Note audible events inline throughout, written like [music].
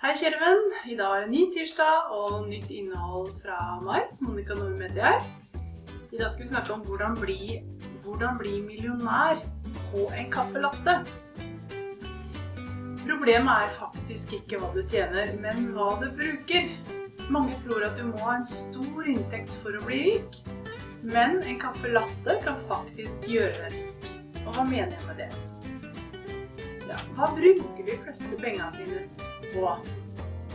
Hei, kjære venn. I dag er det ny tirsdag og nytt innhold fra meg. Monica Nordme heter jeg. I dag skal vi snakke om hvordan bli, hvordan bli millionær på en kaffelatte. Problemet er faktisk ikke hva du tjener, men hva du bruker. Mange tror at du må ha en stor inntekt for å bli rik, men en kaffelatte kan faktisk gjøre deg rik. Og hva mener jeg med det? Ja, hva bruker de fleste pengene sine på?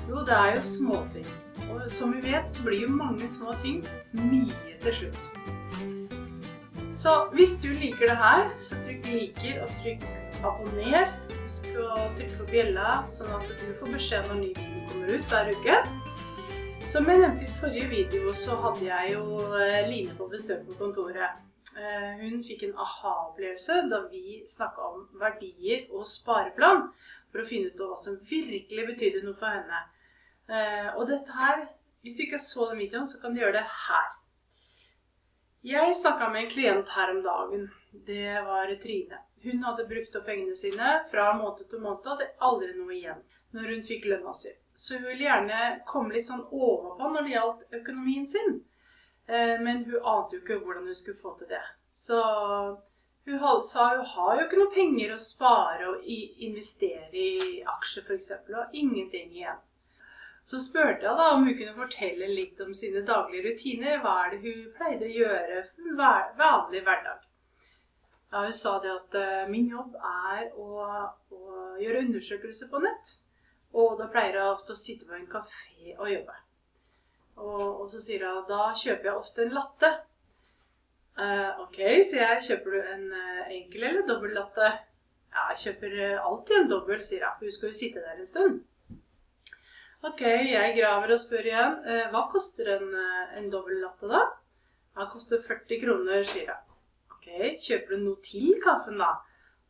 Jo, det er jo småting. Og som vi vet, så blir jo mange små ting mye til slutt. Så hvis du liker det her, så trykk 'liker' og trykk 'abonner'. Husk å trykke på bjella, sånn at du får beskjed når ny video kommer ut hver uke. Som jeg nevnte i forrige video, så hadde jeg jo eh, Line på besøk på kontoret. Eh, hun fikk en aha-opplevelse da vi snakka om verdier og spareplan, for å finne ut hva som virkelig betydde noe for henne. Eh, og dette her Hvis du ikke så den videoen, så kan du gjøre det her. Jeg snakka med en klient her om dagen. Det var Trine. Hun hadde brukt opp pengene sine fra måned til måned og hadde aldri noe igjen når hun fikk lønna si. Så hun ville gjerne komme litt sånn overpå når det gjaldt økonomien sin. Eh, men hun ante jo ikke hvordan hun skulle få til det. Så hun sa hun har jo ikke noe penger å spare og investere i aksjer f.eks. Og ingenting igjen. Så spurte jeg da om hun kunne fortelle litt om sine daglige rutiner. Hva er det hun pleide å gjøre for en vanlig hverdag? Ja, hun sa det at uh, min jobb er å, å, gjøre undersøkelser på nett. Og da pleier jeg ofte å sitte på en kafé og jobbe. Og, og så sier hun da kjøper jeg ofte en latte. Uh, ok, sier jeg. Kjøper du en uh, enkel eller dobbel latte? Ja, jeg kjøper alltid en dobbel, sier hun. Hun skal jo sitte der en stund. Ok, jeg graver og spør igjen. Eh, hva koster en, eh, en dobbel latte, da? Den koster 40 kroner, sier jeg. Ok, kjøper du noe til kaffen, da?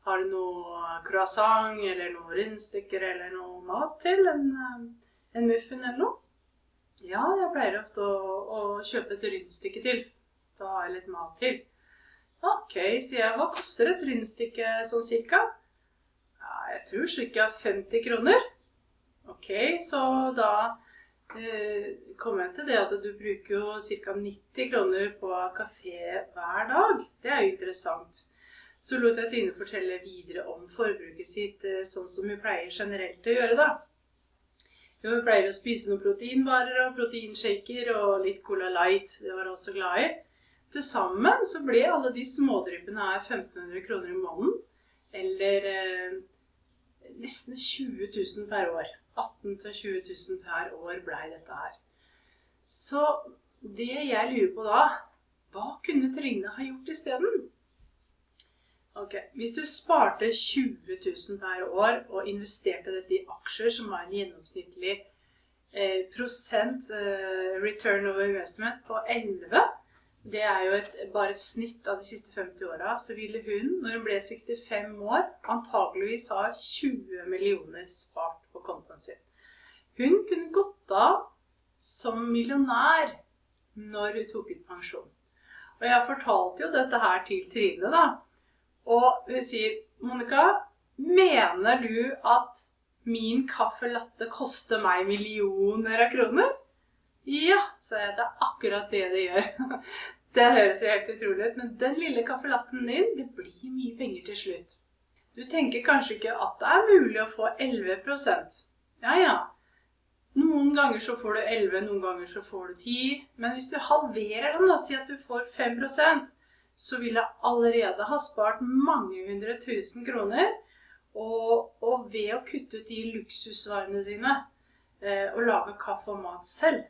Har du noe croissant eller noe rundstykker eller noe mat til? En, eh, en muffin eller noe? Ja, jeg pleier ofte å, å kjøpe et rundstykke til. Da har jeg litt mat til. Ok, sier jeg. Hva koster et rundstykke sånn cirka? Ja, jeg tror ca. 50 kroner. Ok, så da eh, kom jeg til det at du bruker jo ca. 90 kroner på kafé hver dag. Det er jo interessant. Så lot jeg Trine fortelle videre om forbruket sitt, eh, sånn som hun pleier generelt å gjøre, da. Jo, hun pleier å spise noen proteinvarer og proteinshaker og litt Cola Light. Det var hun også glad i. Til sammen så ble alle de smådryppene her 1500 kroner i måneden. Eller eh, nesten 20 000 per år. 18 000-20 000 per år blei dette her. Så det jeg lurer på da Hva kunne Trine ha gjort isteden? Ok, Hvis du sparte 20 000 per år og investerte dette i aksjer, som var en gjennomsnittlig eh, prosent eh, return over investment på 11 det er jo et, bare et snitt av de siste 50 åra. Så ville hun, når hun ble 65 år, antageligvis ha 20 millioner spart på kontoen sin. Hun kunne gått av som millionær når hun tok ut pensjon. Og jeg fortalte jo dette her til Trine, da. Og hun sier, 'Monica, mener du at min caffè latte koster meg millioner av kroner?' Ja, sa jeg. Det er akkurat det det gjør. [laughs] Det høres jo helt utrolig ut, men den lille caffè latten din, det blir mye penger til slutt. Du tenker kanskje ikke at det er mulig å få 11% Ja, ja. Noen ganger så får du 11, noen ganger så får du 10. Men hvis du halverer den, da, si at du får 5 så vil jeg allerede ha spart mange hundre tusen kroner. Og, og ved å kutte ut de luksusvarene sine eh, og lage kaffe og mat selv.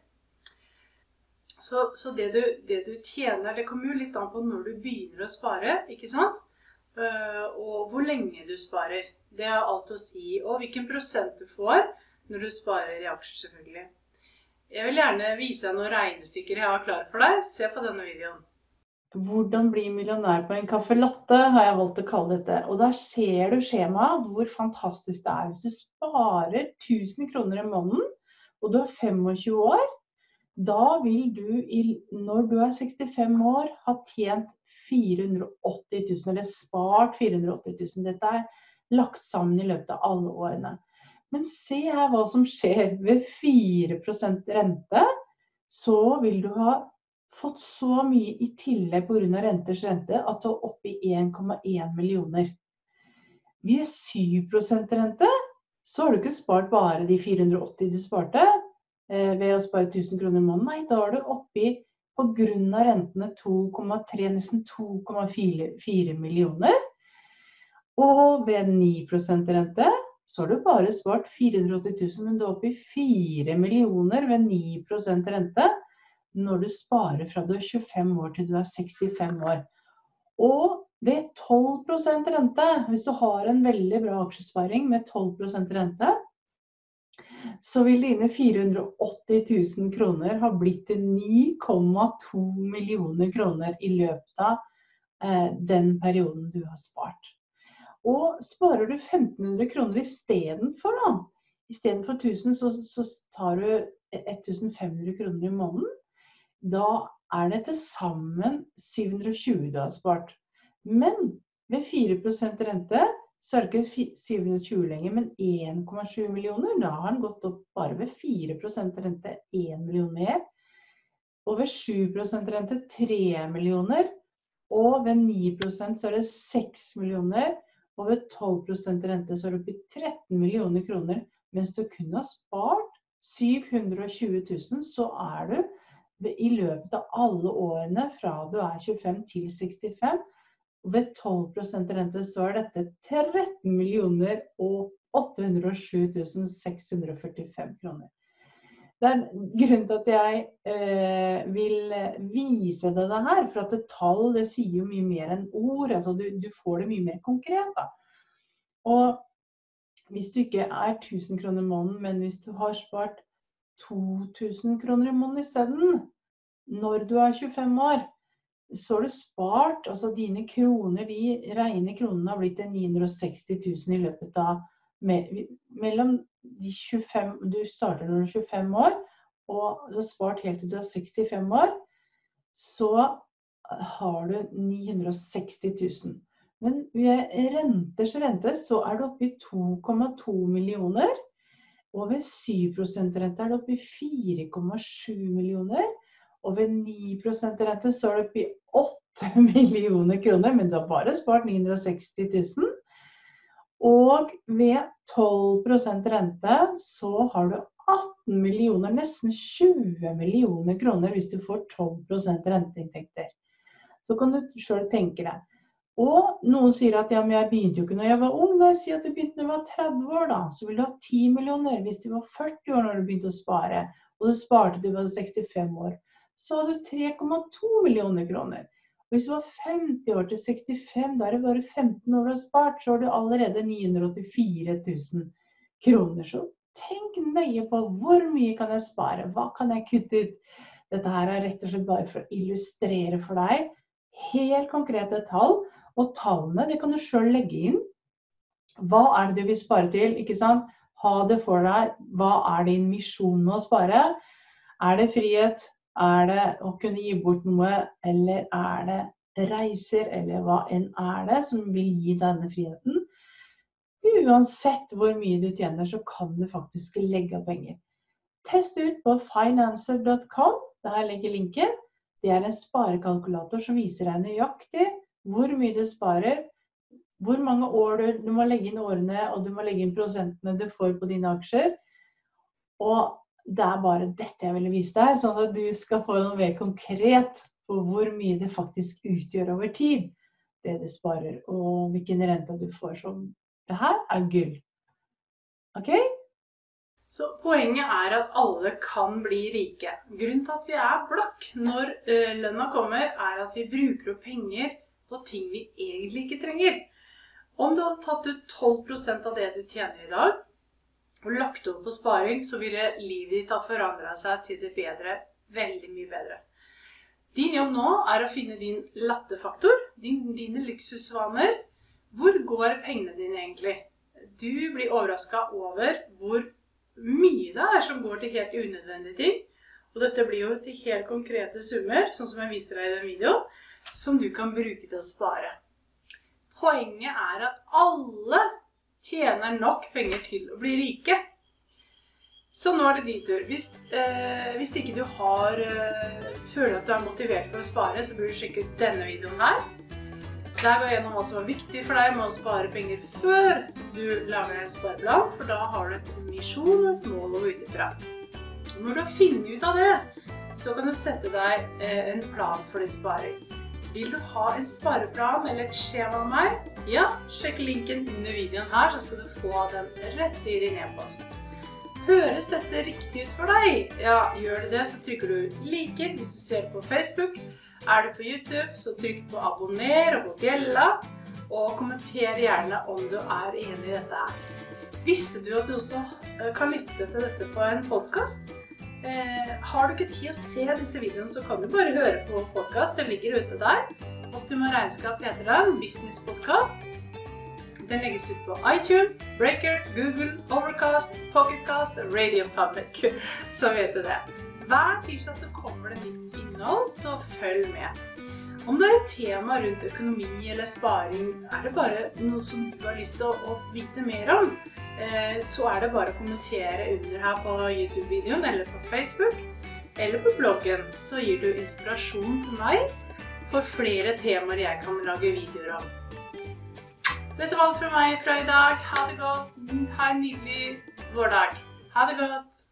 Så, så det, du, det, du, tjener, det kommer jo litt an på når du begynner å spare, ikke sant? Uh, og hvor lenge du sparer. Det har alt å si. Og hvilken prosent du får når du sparer i aksjer, selvfølgelig. Jeg vil gjerne vise deg noen regnestykker jeg har klare for deg. Se på denne videoen. Hvordan bli millionær på en caffè latte, har jeg valgt å kalle dette. Og da ser du skjemaet hvor fantastisk det er. Hvis du sparer 1000 kroner i måneden, og du er 25 år, da vil du, når du er 65 år, ha tjent 480 000, eller spart 480 000. Dette er lagt sammen i løpet av alle årene. Men se her hva som skjer ved 4% rente. Så vil du ha fått så mye i tillegg pga. renters rente at det er oppe i 1,1 millioner. Ved 7% rente så har du ikke spart bare de 480 du sparte eh, ved å spare 1000 kroner i måneden. Nei, da er du oppe i pga. rentene 2,3, nesten 2,4 millioner. Og ved 9% rente så har du bare spart 480 000, men du er oppe i 4 millioner ved 9% rente når du sparer fra du er 25 år til du er 65 år. Og ved 12% rente, hvis du har en veldig bra aksjesparing med 12% rente, så vil dine 480 000 kroner ha blitt til 9,2 millioner kroner i løpet av eh, den perioden du har spart. Og sparer du 1500 kroner istedenfor, da, istedenfor 1000, så, så tar du 1500 kroner i måneden. Da er det til sammen 720 du har spart. Men ved 4 rente så er det ikke 720 lenger, men 1,7 millioner. Da har den gått opp bare ved 4% rente 1 million mer. Og ved 7% rente 3 millioner. Og ved 9 så er det 6 millioner. Og ved 12% rente så er det oppi 13 millioner kroner. Mens du kun har spart 720 000, så er du i løpet av alle årene fra du er 25 til 65 ved 12% rente så er dette 13 millioner og 807 645 kroner. Det er grunnen til at jeg eh, vil vise deg det her. For at et tall det sier jo mye mer enn ord. altså Du, du får det mye mer konkret. da. Og hvis du ikke er 1000 kroner måneden, men hvis du har spart 2000 kroner i måneden isteden, når du er 25 år, så har du spart altså dine kroner, de rene kronene har blitt til 960 000 i løpet av mellom de 25 Du starter når du er 25 år, og du har spart helt til du er 65 år. Så har du 960 000. Men ved renters rente så er du oppe i 2,2 millioner. Og ved 7 rente er det oppe i 4,7 millioner. Og ved 9 rente så er det oppi 8 [laughs] millioner kroner, men du har bare spart 960 000. Og ved 12 rente så har du 18 millioner, nesten 20 millioner kroner hvis du får 12% renteinntekter. Så kan du sjøl tenke deg. Og noen sier at ja, men jeg begynte jo ikke når jeg var ung. Nei, sier at du begynte når du var 30 år, da, så vil du ha 10 millioner hvis du var 40 år når du begynte å spare. Og du sparte til du var 65 år så hadde du 3,2 millioner kroner. Og hvis du var 50 år til 65, da er det bare 15 år du har spart, så har du allerede 984 000 kroner. Så tenk nøye på hvor mye kan jeg spare, hva kan jeg kutte ut? Dette her er rett og slett bare for å illustrere for deg helt konkrete tall. Og tallene det kan du sjøl legge inn. Hva er det du vil spare til? ikke sant? Ha det for deg. Hva er din misjon med å spare? Er det frihet? Er det å kunne gi bort noe, eller er det reiser, eller hva enn er det som vil gi denne friheten? Uansett hvor mye du tjener, så kan du faktisk legge av penger. Test ut på financer.com. Der ligger linken. Det er en sparekalkulator som viser deg nøyaktig hvor mye du sparer, hvor mange år du, du må legge inn årene, og du må legge inn prosentene du får på dine aksjer. Og det er bare dette jeg ville vise deg, sånn at du skal få noe mer konkret på hvor mye det faktisk utgjør over tid, det du sparer, og hvilken rente du får. Så det her er gull. OK? Så poenget er at alle kan bli rike. Grunnen til at vi er blakk når uh, lønna kommer, er at vi bruker opp penger på ting vi egentlig ikke trenger. Om du hadde tatt ut 12% av det du tjener i dag, og lagt over på sparing, så ville livet ditt ha forandra seg til det bedre. Veldig mye bedre. Din jobb nå er å finne din lattefaktor, din, dine luksusvaner. Hvor går pengene dine egentlig? Du blir overraska over hvor mye det er som går til helt unødvendige ting. Og dette blir jo til helt konkrete summer, sånn som jeg viste deg i den videoen, som du kan bruke til å spare. Poenget er at alle tjener nok penger til å bli rike. Så nå er det din tur. Hvis, eh, hvis ikke du har eh, føler at du er motivert for å spare, så bør du sjekke ut denne videoen her. Der går jeg gjennom hva som er viktig for deg med å spare penger før du lager en spareplan, for da har du et misjon og et mål å gå ut ifra. Når du har funnet ut av det, så kan du sette deg eh, en plan for din sparing. Vil du ha en spareplan eller et skjema av meg? Ja, sjekk linken under videoen her, så skal du få den rett i din e-post. Høres dette riktig ut for deg? Ja, gjør det det, så trykker du 'liker' hvis du ser på Facebook. Er du på YouTube, så trykk på 'abonner' og på bjella. Og kommenter gjerne om du er enig i dette her. Visste du at du også eh, kan lytte til dette på en podkast? Eh, har du ikke tid å se disse videoene, så kan du bare høre på podkast. Den ligger ute der. Optima regnskap heter den. Businesspodkast. Den legges ut på iTunes, Breaker, Google, Overcast, Pocketcast Radio Public. [laughs] Så vet du det. Hver tirsdag så kommer det nytt innhold, så følg med. Om det er et tema rundt økonomi eller sparing, er det bare noe som du har lyst til å, å vite mer om, eh, så er det bare å kommentere under her på YouTube-videoen eller på Facebook eller på bloggen. Så gir du inspirasjon til meg for flere temaer jeg kan lage videoer om. Dette var alt fra meg fra i dag. Ha det godt. Ha en nydelig vårdag. Ha det godt.